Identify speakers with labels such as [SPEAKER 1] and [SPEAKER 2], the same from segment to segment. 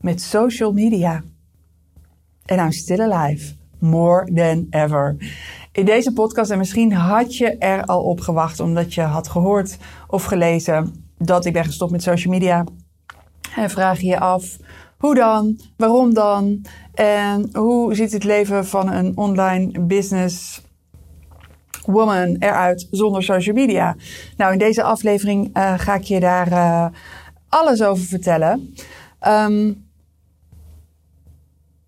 [SPEAKER 1] met social media. En I'm still alive. More than ever. In deze podcast, en misschien had je er al op gewacht, omdat je had gehoord of gelezen dat ik ben gestopt met social media. En vraag je je af, hoe dan? Waarom dan? En hoe ziet het leven van een online business woman eruit zonder social media? Nou, in deze aflevering uh, ga ik je daar uh, alles over vertellen. Um,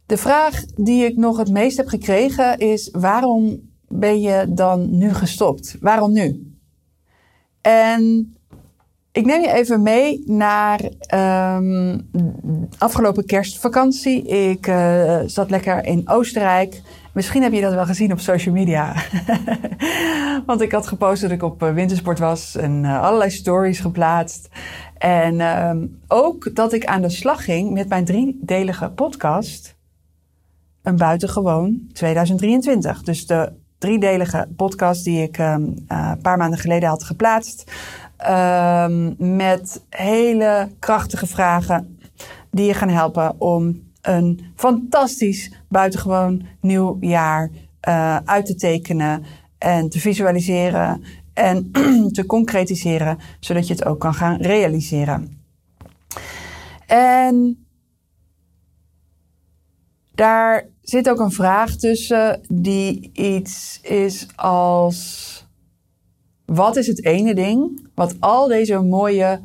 [SPEAKER 1] de vraag die ik nog het meest heb gekregen is: waarom ben je dan nu gestopt? Waarom nu? En ik neem je even mee naar um, afgelopen kerstvakantie. Ik uh, zat lekker in Oostenrijk. Misschien heb je dat wel gezien op social media. Want ik had gepost dat ik op eh, wintersport was en uh, allerlei stories geplaatst. En um, ook dat ik aan de slag ging met mijn driedelige podcast. Een buitengewoon 2023. Dus de driedelige podcast die ik um, uh, een paar maanden geleden had geplaatst. Um, met hele krachtige vragen die je gaan helpen om een fantastisch buitengewoon nieuw jaar uh, uit te tekenen en te visualiseren en te concretiseren, zodat je het ook kan gaan realiseren. En daar zit ook een vraag tussen die iets is als: wat is het ene ding wat al deze mooie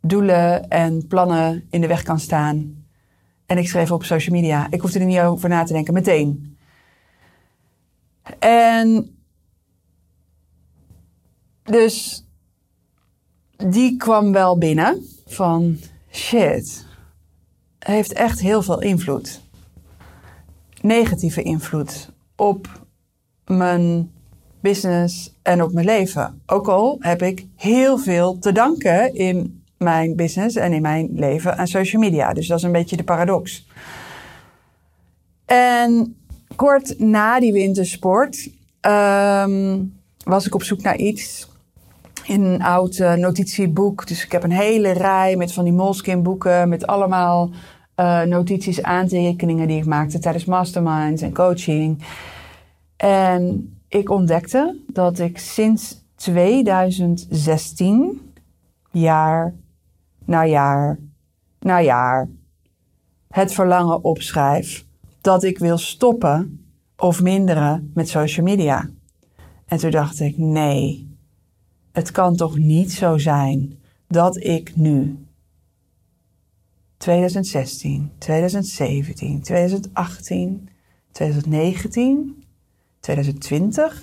[SPEAKER 1] doelen en plannen in de weg kan staan? En ik schreef op social media. Ik hoefde er niet over na te denken, meteen. En dus die kwam wel binnen van shit. Heeft echt heel veel invloed negatieve invloed op mijn business en op mijn leven. Ook al heb ik heel veel te danken in mijn business en in mijn leven aan social media. Dus dat is een beetje de paradox. En kort na die wintersport um, was ik op zoek naar iets in een oud uh, notitieboek. Dus ik heb een hele rij met van die Moleskine boeken met allemaal uh, notities, aantekeningen die ik maakte tijdens masterminds en coaching. En ik ontdekte dat ik sinds 2016, jaar na jaar na jaar, het verlangen opschrijf dat ik wil stoppen of minderen met social media. En toen dacht ik, nee, het kan toch niet zo zijn dat ik nu 2016, 2017, 2018, 2019, 2020,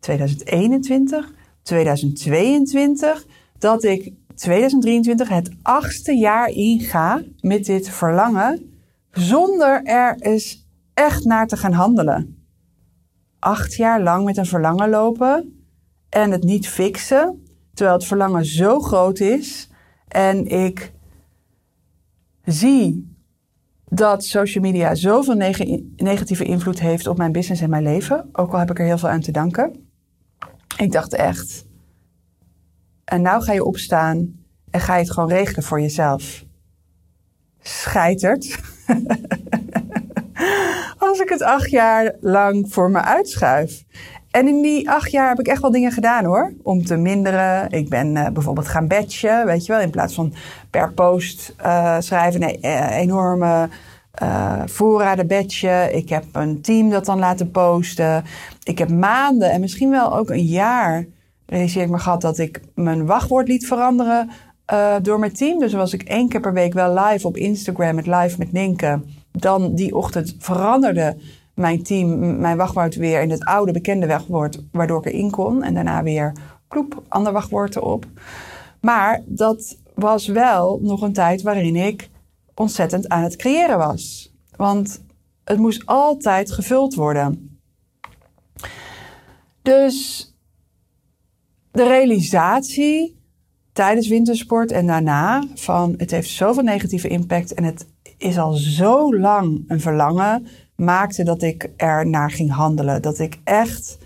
[SPEAKER 1] 2021, 2022, dat ik 2023 het achtste jaar inga met dit verlangen, zonder er eens echt naar te gaan handelen. Acht jaar lang met een verlangen lopen en het niet fixen, terwijl het verlangen zo groot is en ik zie dat social media zoveel neg negatieve invloed heeft op mijn business en mijn leven. Ook al heb ik er heel veel aan te danken. Ik dacht echt. En nou ga je opstaan en ga je het gewoon regelen voor jezelf. Scheitert. Als ik het acht jaar lang voor me uitschuif. En in die acht jaar heb ik echt wel dingen gedaan hoor. Om te minderen. Ik ben uh, bijvoorbeeld gaan batchen, weet je wel. In plaats van per post uh, schrijven. Nee, uh, enorme voorraden batchen. Ik heb een team dat dan laten posten. Ik heb maanden en misschien wel ook een jaar realiseer ik me gehad dat ik mijn wachtwoord liet veranderen door mijn team. Dus was ik één keer per week wel live op Instagram met live met Ninke. Dan die ochtend veranderde mijn team, mijn wachtwoord weer in het oude bekende wachtwoord, waardoor ik erin kon. En daarna weer kloep, ander wachtwoord erop. Maar dat was wel nog een tijd waarin ik ontzettend aan het creëren was. Want het moest altijd gevuld worden. Dus de realisatie tijdens wintersport en daarna van het heeft zoveel negatieve impact en het is al zo lang een verlangen, maakte dat ik er naar ging handelen. Dat ik echt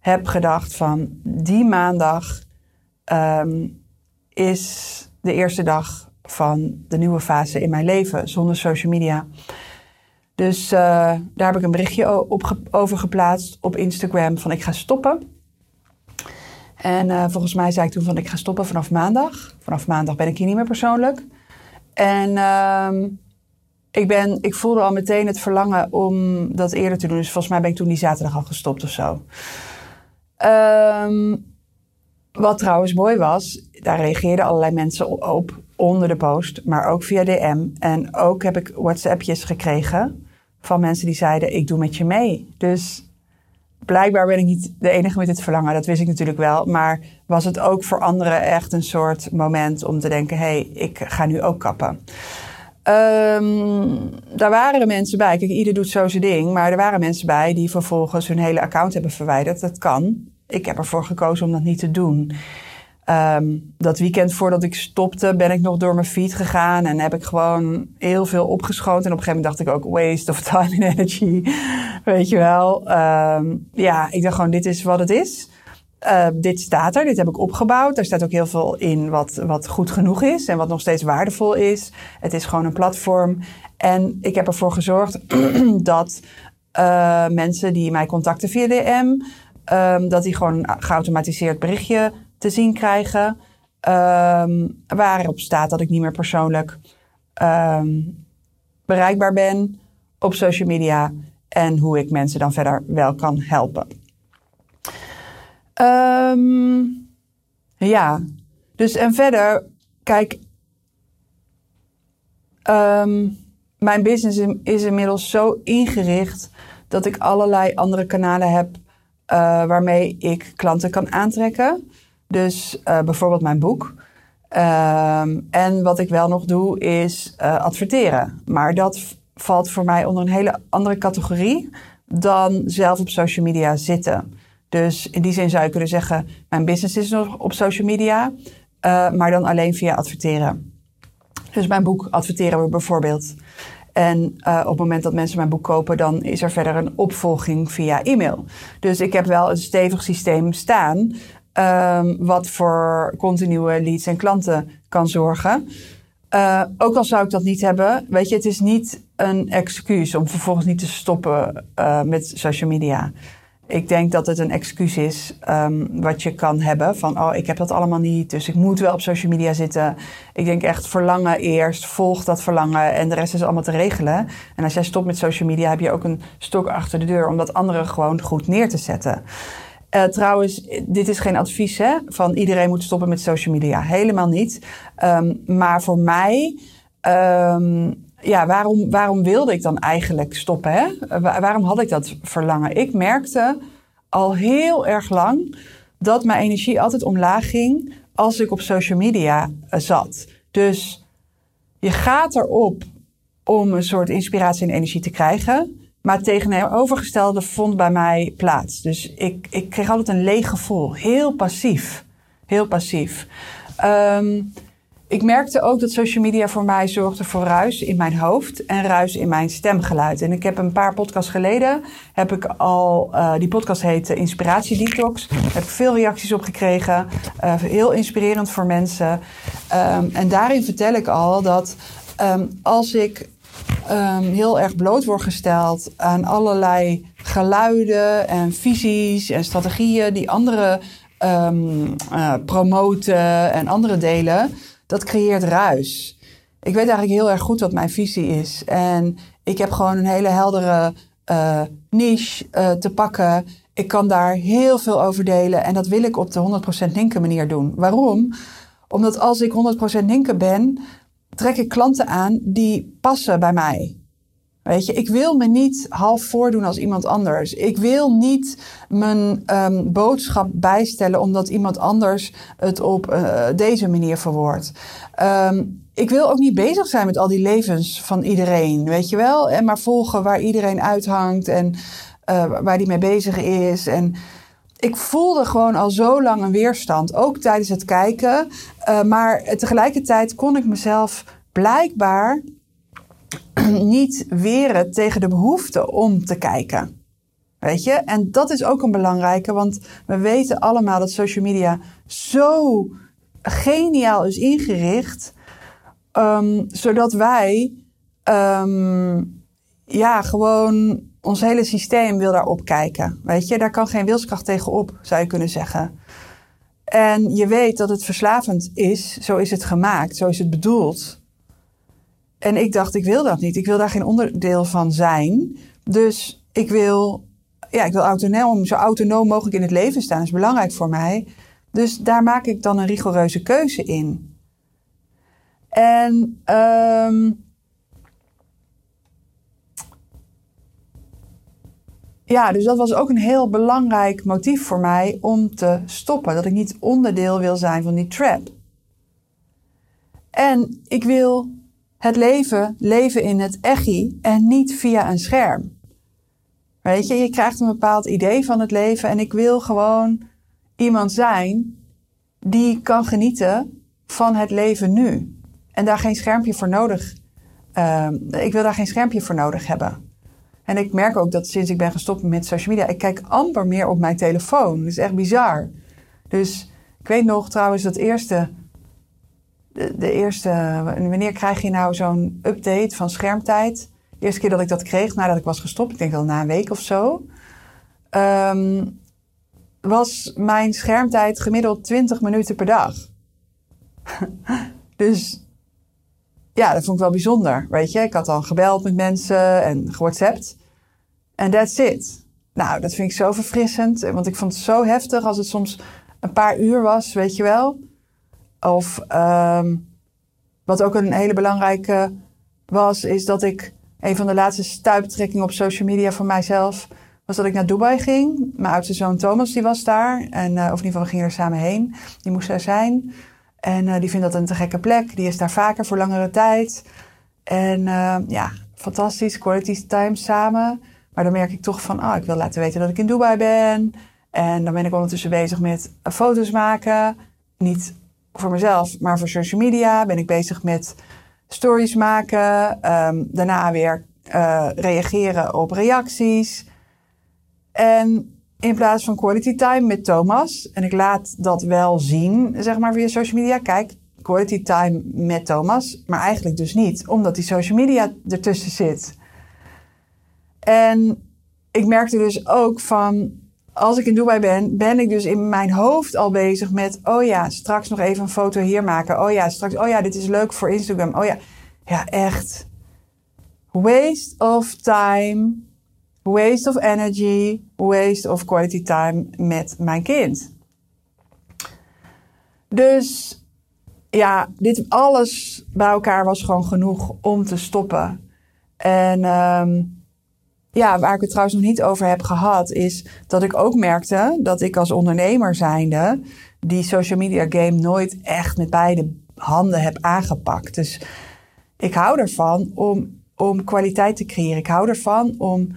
[SPEAKER 1] heb gedacht van die maandag ehm, is de eerste dag van de nieuwe fase in mijn leven zonder social media. Dus uh, daar heb ik een berichtje op, over geplaatst op Instagram van ik ga stoppen. En uh, volgens mij zei ik toen van ik ga stoppen vanaf maandag. Vanaf maandag ben ik hier niet meer persoonlijk. En uh, ik, ben, ik voelde al meteen het verlangen om dat eerder te doen. Dus volgens mij ben ik toen die zaterdag al gestopt of zo. Um, wat trouwens mooi was, daar reageerden allerlei mensen op onder de post, maar ook via DM. En ook heb ik WhatsAppjes gekregen van mensen die zeiden: Ik doe met je mee. Dus blijkbaar ben ik niet de enige met dit verlangen. Dat wist ik natuurlijk wel. Maar was het ook voor anderen echt een soort moment om te denken: hé, hey, ik ga nu ook kappen. Um, daar waren mensen bij. Kijk, ieder doet zo zijn ding. Maar er waren mensen bij die vervolgens hun hele account hebben verwijderd. Dat kan. Ik heb ervoor gekozen om dat niet te doen. Um, dat weekend voordat ik stopte, ben ik nog door mijn feed gegaan en heb ik gewoon heel veel opgeschoten. En op een gegeven moment dacht ik ook waste of time and energy. Weet je wel. Um, ja, ik dacht gewoon, dit is wat het is. Uh, dit staat er, dit heb ik opgebouwd. Daar staat ook heel veel in wat, wat goed genoeg is en wat nog steeds waardevol is. Het is gewoon een platform. En ik heb ervoor gezorgd dat uh, mensen die mij contacten via DM, um, dat die gewoon een geautomatiseerd berichtje te zien krijgen. Um, waarop staat dat ik niet meer persoonlijk bereikbaar ben op social media. En hoe ik mensen dan verder wel kan helpen. Um, ja, dus en verder, kijk, mijn business is inmiddels zo ingericht dat ik allerlei andere kanalen heb uh, waarmee ik klanten kan aantrekken. Dus uh, bijvoorbeeld mijn boek. Um, en wat ik wel nog doe is uh, adverteren. Maar dat valt voor mij onder een hele andere categorie dan zelf op social media zitten. Dus in die zin zou je kunnen zeggen: mijn business is nog op social media, uh, maar dan alleen via adverteren. Dus mijn boek adverteren we bijvoorbeeld. En uh, op het moment dat mensen mijn boek kopen, dan is er verder een opvolging via e-mail. Dus ik heb wel een stevig systeem staan um, wat voor continue leads en klanten kan zorgen. Uh, ook al zou ik dat niet hebben, weet je, het is niet een excuus om vervolgens niet te stoppen met social media. Ik denk dat het een excuus is um, wat je kan hebben van, oh, ik heb dat allemaal niet, dus ik moet wel op social media zitten. Ik denk echt verlangen eerst, volg dat verlangen en de rest is allemaal te regelen. En als jij stopt met social media, heb je ook een stok achter de deur om dat anderen gewoon goed neer te zetten. Uh, trouwens, dit is geen advies hè, van iedereen moet stoppen met social media. Helemaal niet. Um, maar voor mij, um, ja, waarom, waarom wilde ik dan eigenlijk stoppen? Hè? waarom had ik dat verlangen? Ik merkte al heel erg lang dat mijn energie altijd omlaag ging als ik op social media uh, zat. Dus je gaat erop om een soort inspiratie en energie te krijgen. Maar tegenovergestelde vond bij mij plaats. Dus ik, ik kreeg altijd een leeg gevoel. Heel passief. Heel passief. Um, ik merkte ook dat social media voor mij zorgde voor ruis in mijn hoofd en ruis in mijn stemgeluid. En ik heb een paar podcasts geleden, heb ik al, uh, die podcast heet Inspiratie Detox. Heb ik veel reacties op gekregen. Uh, heel inspirerend voor mensen. Um, en daarin vertel ik al dat um, als ik um, heel erg bloot wordt gesteld aan allerlei geluiden en visies en strategieën die anderen promoten en andere delen, dat creëert ruis. Ik weet eigenlijk heel erg goed wat mijn visie is. En ik heb gewoon een hele heldere uh, niche uh, te pakken. Ik kan daar heel veel over delen. En dat wil ik op de 100% Ninken manier doen. Waarom? Omdat als ik 100% Ninken ben, trek ik klanten aan die passen bij mij. Weet je, ik wil me niet half voordoen als iemand anders. Ik wil niet mijn um, boodschap bijstellen omdat iemand anders het op uh, deze manier verwoordt. Um, ik wil ook niet bezig zijn met al die levens van iedereen, weet je wel? En maar volgen waar iedereen uithangt en uh, waar die mee bezig is. En ik voelde gewoon al zo lang een weerstand, ook tijdens het kijken. Uh, maar tegelijkertijd kon ik mezelf blijkbaar niet weren tegen de behoefte om te kijken. Weet je? En dat is ook een belangrijke, want we weten allemaal dat social media zo geniaal is ingericht, um, zodat wij um, ja, gewoon ons hele systeem wil daarop kijken. Weet je, daar kan geen wilskracht tegenop, zou je kunnen zeggen. En je weet dat het verslavend is, zo is het gemaakt, zo is het bedoeld. En ik dacht, ik wil dat niet. Ik wil daar geen onderdeel van zijn. Dus ik wil, ja, ik wil autonoom, zo autonoom mogelijk in het leven staan. Dat is belangrijk voor mij. Dus daar maak ik dan een rigoureuze keuze in. En um, ja, dus dat was ook een heel belangrijk motief voor mij om te stoppen. Dat ik niet onderdeel wil zijn van die trap. En ik wil het leven leven in het echi en niet via een scherm. Weet je, je krijgt een bepaald idee van het leven en ik wil gewoon iemand zijn die kan genieten van het leven nu. En daar geen schermpje voor nodig. Uh, ik wil daar geen schermpje voor nodig hebben. En ik merk ook dat sinds ik ben gestopt met social media, ik kijk amper meer op mijn telefoon. Dat is echt bizar. Dus ik weet nog trouwens dat eerste de, eerste, wanneer krijg je nou zo'n update van schermtijd? De eerste keer dat ik dat kreeg, nadat ik was gestopt, ik denk al na een week of zo, um, was mijn schermtijd gemiddeld 20 minuten per dag. dus ja, dat vond ik wel bijzonder. Weet je, ik had al gebeld met mensen en gewhatsappt. En that's it. Nou, dat vind ik zo verfrissend. Want ik vond het zo heftig als het soms een paar uur was, weet je wel. Of um, wat ook een hele belangrijke was, is dat ik een van de laatste stuiptrekkingen op social media voor mijzelf was dat ik naar Dubai ging. Mijn oudste zoon Thomas die was daar. En, uh, of in ieder geval we gingen er samen heen. Die moest daar zijn. En uh, die vindt dat een te gekke plek. Die is daar vaker voor langere tijd. En uh, ja, fantastisch. Quality time samen. Maar dan merk ik toch van, oh, ik wil laten weten dat ik in Dubai ben. En dan ben ik ondertussen bezig met foto's maken. Niet voor mezelf, maar voor social media ben ik bezig met stories maken. Um, daarna weer uh, reageren op reacties. En in plaats van quality time met Thomas, en ik laat dat wel zien, zeg maar via social media. Kijk, quality time met Thomas, maar eigenlijk dus niet, omdat die social media ertussen zit. En ik merkte dus ook van, als ik in Dubai ben, ben ik dus in mijn hoofd al bezig met, oh ja, straks nog even een foto hier maken. Oh ja, straks, oh ja, dit is leuk voor Instagram. Oh ja, ja, echt. Waste of time, waste of energy, waste of quality time met mijn kind. Dus ja, dit alles bij elkaar was gewoon genoeg om te stoppen. En um, ja, waar ik het trouwens nog niet over heb gehad, is dat ik ook merkte dat ik als ondernemer zijnde die social media game nooit echt met beide handen heb aangepakt. Dus ik hou ervan om, om kwaliteit te creëren. Ik hou ervan om,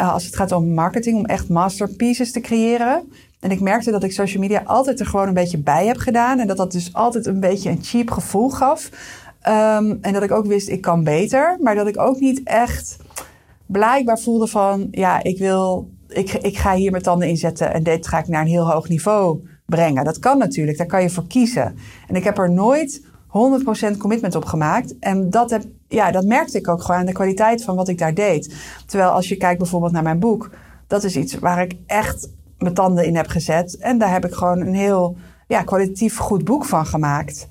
[SPEAKER 1] uh, als het gaat om marketing, om echt masterpieces te creëren. En ik merkte dat ik social media altijd er gewoon een beetje bij heb gedaan. En dat dat dus altijd een beetje een cheap gevoel gaf. Um, en dat ik ook wist, ik kan beter. Maar dat ik ook niet echt blijkbaar voelde van, ja, ik wil, ik, ik ga hier mijn tanden inzetten en dit ga ik naar een heel hoog niveau brengen. Dat kan natuurlijk, daar kan je voor kiezen. En ik heb er nooit 100% commitment op gemaakt. En dat, heb, ja, dat merkte ik ook gewoon aan de kwaliteit van wat ik daar deed. Terwijl als je kijkt bijvoorbeeld naar mijn boek, dat is iets waar ik echt mijn tanden in heb gezet. En daar heb ik gewoon een heel ja, kwalitatief goed boek van gemaakt.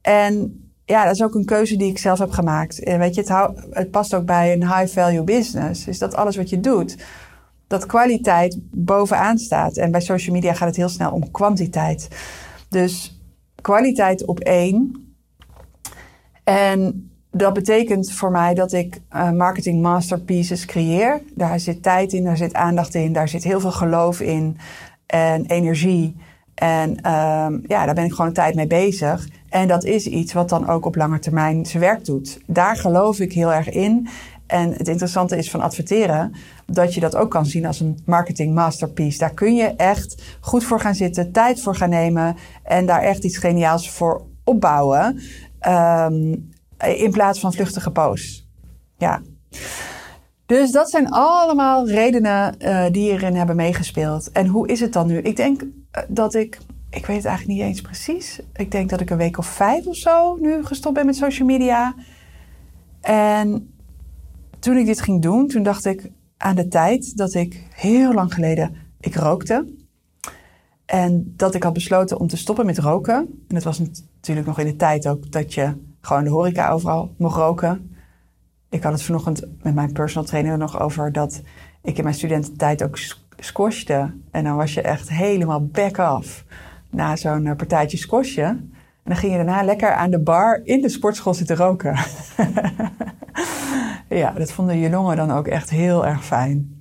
[SPEAKER 1] En ja, dat is ook een keuze die ik zelf heb gemaakt. En weet je, het, past ook bij een high-value business. Is dat alles wat je doet, dat kwaliteit bovenaan staat. En bij social media gaat het heel snel om kwantiteit. Dus kwaliteit op één. En dat betekent voor mij dat ik uh, marketing masterpieces creëer. Daar zit tijd in, daar zit aandacht in, daar zit heel veel geloof in en energie. En um, ja, daar ben ik gewoon een tijd mee bezig. En dat is iets wat dan ook op lange termijn zijn werk doet. Daar geloof ik heel erg in. En het interessante is van adverteren dat je dat ook kan zien als een marketing masterpiece. Daar kun je echt goed voor gaan zitten, tijd voor gaan nemen en daar echt iets geniaals voor opbouwen. Um, in plaats van vluchtige posts. Ja. Dus dat zijn allemaal redenen uh, die hierin hebben meegespeeld. En hoe is het dan nu? Ik denk uh, dat ik, ik weet het eigenlijk niet eens precies. Ik denk dat ik een week of vijf of zo nu gestopt ben met social media. En toen ik dit ging doen, toen dacht ik aan de tijd dat ik heel lang geleden, ik rookte. En dat ik had besloten om te stoppen met roken. En het was natuurlijk nog in de tijd ook dat je gewoon de horeca overal mocht roken. Ik had het vanochtend met mijn personal trainer er nog over dat ik in mijn studententijd ook squashte. En dan was je echt helemaal back off na zo'n eh, partijtje squashje. En dan ging je daarna lekker aan de bar in de sportschool zitten roken. ja, dat vonden je longen dan ook echt heel erg fijn.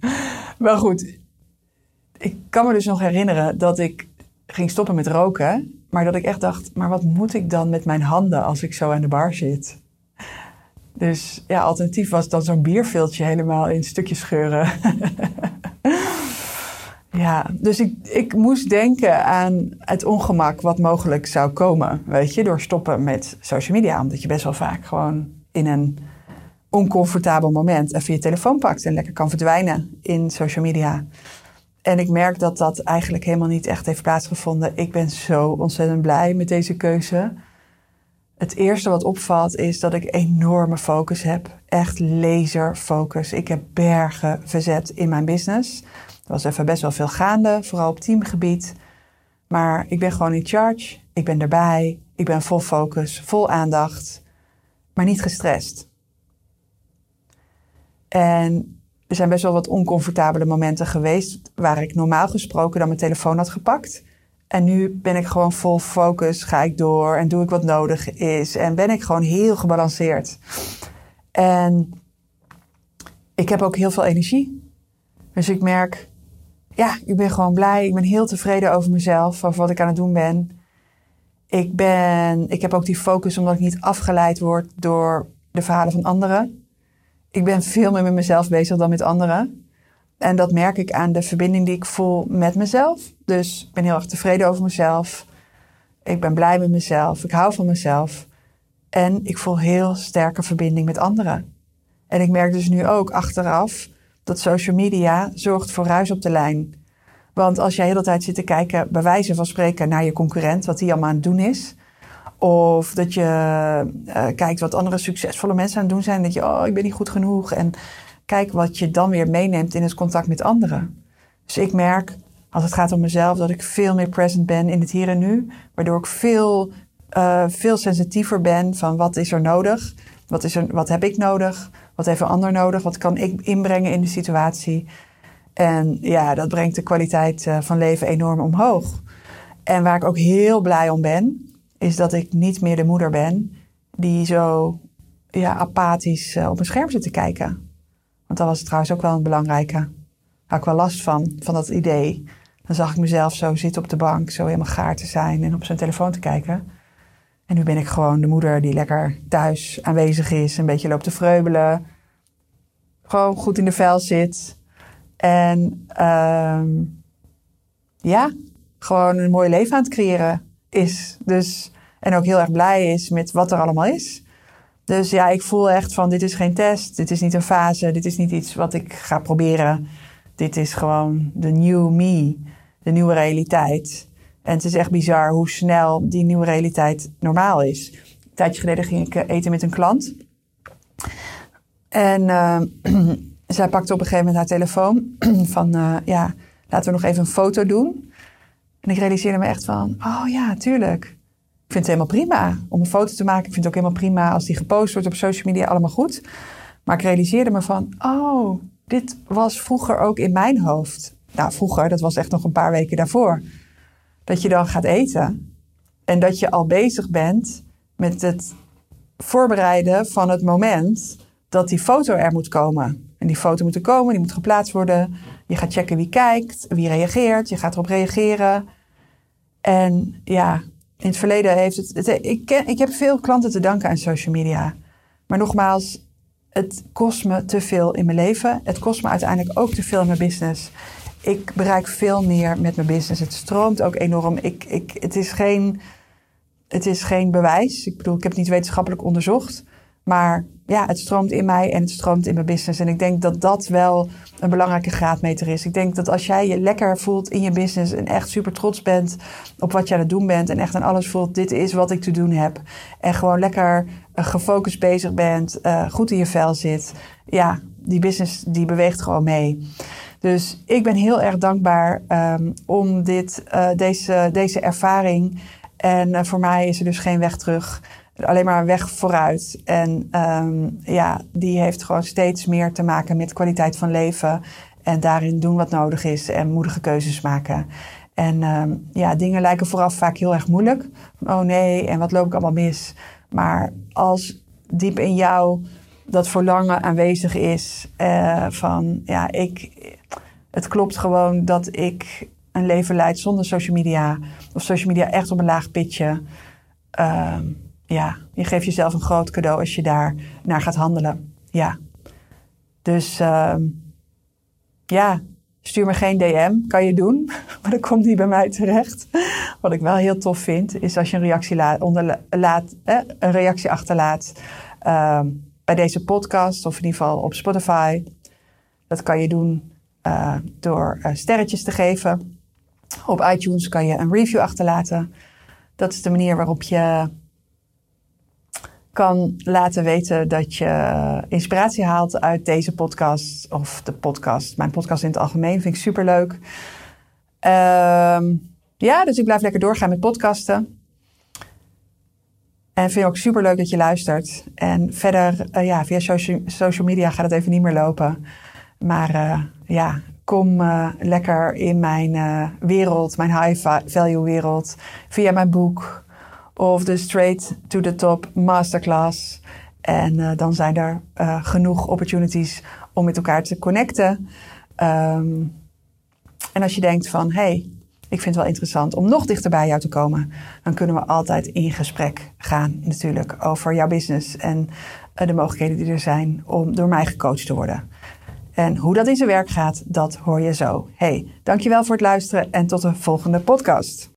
[SPEAKER 1] Maar goed, ik kan me dus nog herinneren dat ik ging stoppen met roken. Maar dat ik echt dacht, maar wat moet ik dan met mijn handen als ik zo aan de bar zit? Dus ja, alternatief was dan zo'n bierviltje helemaal in stukjes scheuren. ja, dus ik, ik moest denken aan het ongemak wat mogelijk zou komen, weet je, door stoppen met social media. Omdat je best wel vaak gewoon in een oncomfortabel moment even je telefoon pakt en lekker kan verdwijnen in social media. En ik merk dat dat eigenlijk helemaal niet echt heeft plaatsgevonden. Ik ben zo ontzettend blij met deze keuze. Het eerste wat opvalt is dat ik enorme focus heb. Echt laserfocus. Ik heb bergen verzet in mijn business. Er was even best wel veel gaande, vooral op teamgebied. Maar ik ben gewoon in charge. Ik ben erbij. Ik ben vol focus, vol aandacht. Maar niet gestrest. En er zijn best wel wat oncomfortabele momenten geweest waar ik normaal gesproken dan mijn telefoon had gepakt. En nu ben ik gewoon vol focus, ga ik door en doe ik wat nodig is. En ben ik gewoon heel gebalanceerd. En ik heb ook heel veel energie. Dus ik merk, ja, ik ben gewoon blij. Ik ben heel tevreden over mezelf, over wat ik aan het doen ben. Ik, ben, ik heb ook die focus omdat ik niet afgeleid word door de verhalen van anderen ik ben veel meer met mezelf bezig dan met anderen. En dat merk ik aan de verbinding die ik voel met mezelf. Dus ik ben heel erg tevreden over mezelf. Ik ben blij met mezelf. Ik hou van mezelf. En ik voel heel sterke verbinding met anderen. En ik merk dus nu ook achteraf dat social media zorgt voor ruis op de lijn. Want als jij de hele tijd zit te kijken, bij wijze van spreken, naar je concurrent, wat die allemaal aan het doen is, of dat je uh, kijkt wat andere succesvolle mensen aan het doen zijn. Dat je, oh, ik ben niet goed genoeg. En kijk wat je dan weer meeneemt in het contact met anderen. Dus ik merk, als het gaat om mezelf, dat ik veel meer present ben in het hier en nu. Waardoor ik veel, uh, veel sensitiever ben van wat is er nodig. Wat, is er, wat heb ik nodig? Wat heeft een ander nodig? Wat kan ik inbrengen in de situatie? En ja, dat brengt de kwaliteit van leven enorm omhoog. En waar ik ook heel blij om ben, is dat ik niet meer de moeder ben die zo ja, apathisch uh, op een scherm zit te kijken. Want dat was trouwens ook wel een belangrijke. Had ik wel last van, van dat idee. Dan zag ik mezelf zo zitten op de bank, zo helemaal gaar te zijn en op zijn telefoon te kijken. En nu ben ik gewoon de moeder die lekker thuis aanwezig is, een beetje loopt te vreubelen. Gewoon goed in de vel zit. En uh, ja, gewoon een mooi leven aan het creëren is. Dus en ook heel erg blij is met wat er allemaal is. Dus ja, ik voel echt van dit is geen test, dit is niet een fase, dit is niet iets wat ik ga proberen. Dit is gewoon de new me, de nieuwe realiteit. En het is echt bizar hoe snel die nieuwe realiteit normaal is. Een tijdje geleden ging ik eh, eten met een klant. En uh, zij pakte op een gegeven moment haar telefoon van, uh, ja, laten we nog even een foto doen. En ik realiseerde me echt van, oh ja, tuurlijk vind het helemaal prima om een foto te maken. Ik vind het ook helemaal prima als die gepost wordt op social media, allemaal goed. Maar ik realiseerde me van, oh, dit was vroeger ook in mijn hoofd. Nou, vroeger, dat was echt nog een paar weken daarvoor. Dat je dan gaat eten en dat je al bezig bent met het voorbereiden van het moment dat die foto er moet komen. En die foto moet er komen, die moet geplaatst worden. Je gaat checken wie kijkt, wie reageert. Je gaat erop reageren. En ja, in het verleden heeft het. ik, ken, ik heb veel klanten te danken aan social media. Maar nogmaals, het kost me te veel in mijn leven. Het kost me uiteindelijk ook te veel in mijn business. Ik bereik veel meer met mijn business. Het stroomt ook enorm. Ik, ik, het, is geen, het is geen bewijs. Ik bedoel, ik heb het niet wetenschappelijk onderzocht. Maar ja, het stroomt in mij en het stroomt in mijn business. En ik denk dat dat wel een belangrijke graadmeter is. Ik denk dat als jij je lekker voelt in je business en echt super trots bent op wat je aan het doen bent en echt aan alles voelt, dit is wat ik te doen heb. En gewoon lekker uh, gefocust bezig bent, uh, goed in je vel zit. Ja, die business die beweegt gewoon mee. Dus ik ben heel erg dankbaar um, om dit, uh, deze, deze ervaring. En voor mij is er dus geen weg terug alleen maar weg vooruit. En um, ja, die heeft gewoon steeds meer te maken met kwaliteit van leven. En daarin doen wat nodig is en moedige keuzes maken. En um, ja, dingen lijken vooraf vaak heel erg moeilijk. Oh nee, en wat loop ik allemaal mis? Maar als diep in jou dat verlangen aanwezig is uh, van ja, ik, het klopt gewoon dat ik een leven leid zonder social media. Of social media echt op een laag pitje. Uh, ja, je geeft jezelf een groot cadeau als je daar naar gaat handelen. Ja. Dus uh, ja, stuur me geen DM. Kan je doen, maar dat komt niet bij mij terecht. Wat ik wel heel tof vind, is als je een reactie, laat, onder, laat, eh, een reactie achterlaat uh, bij deze podcast of in ieder geval op Spotify. Dat kan je doen uh, door uh, sterretjes te geven. Op iTunes kan je een review achterlaten. Dat is de manier waarop je kan laten weten dat je inspiratie haalt uit deze podcast of de podcast, mijn podcast in het algemeen. Vind ik superleuk. Um, ja, dus ik blijf lekker doorgaan met podcasten. En vind ook superleuk dat je luistert. En verder, uh, ja, via social, social, media gaat het even niet meer lopen. Maar uh, ja, kom uh, lekker in mijn wereld, mijn high value wereld. Via mijn boek, of de Straight to the Top Masterclass. En uh, dan zijn er uh, genoeg opportunities om met elkaar te connecten. Um, en als je denkt van, hey, ik vind het wel interessant om nog dichter bij jou te komen, dan kunnen we altijd in gesprek gaan natuurlijk over jouw business en uh, de mogelijkheden die er zijn om door mij gecoacht te worden. En hoe dat in zijn werk gaat, dat hoor je zo. Hey, dankjewel voor het luisteren en tot de volgende podcast.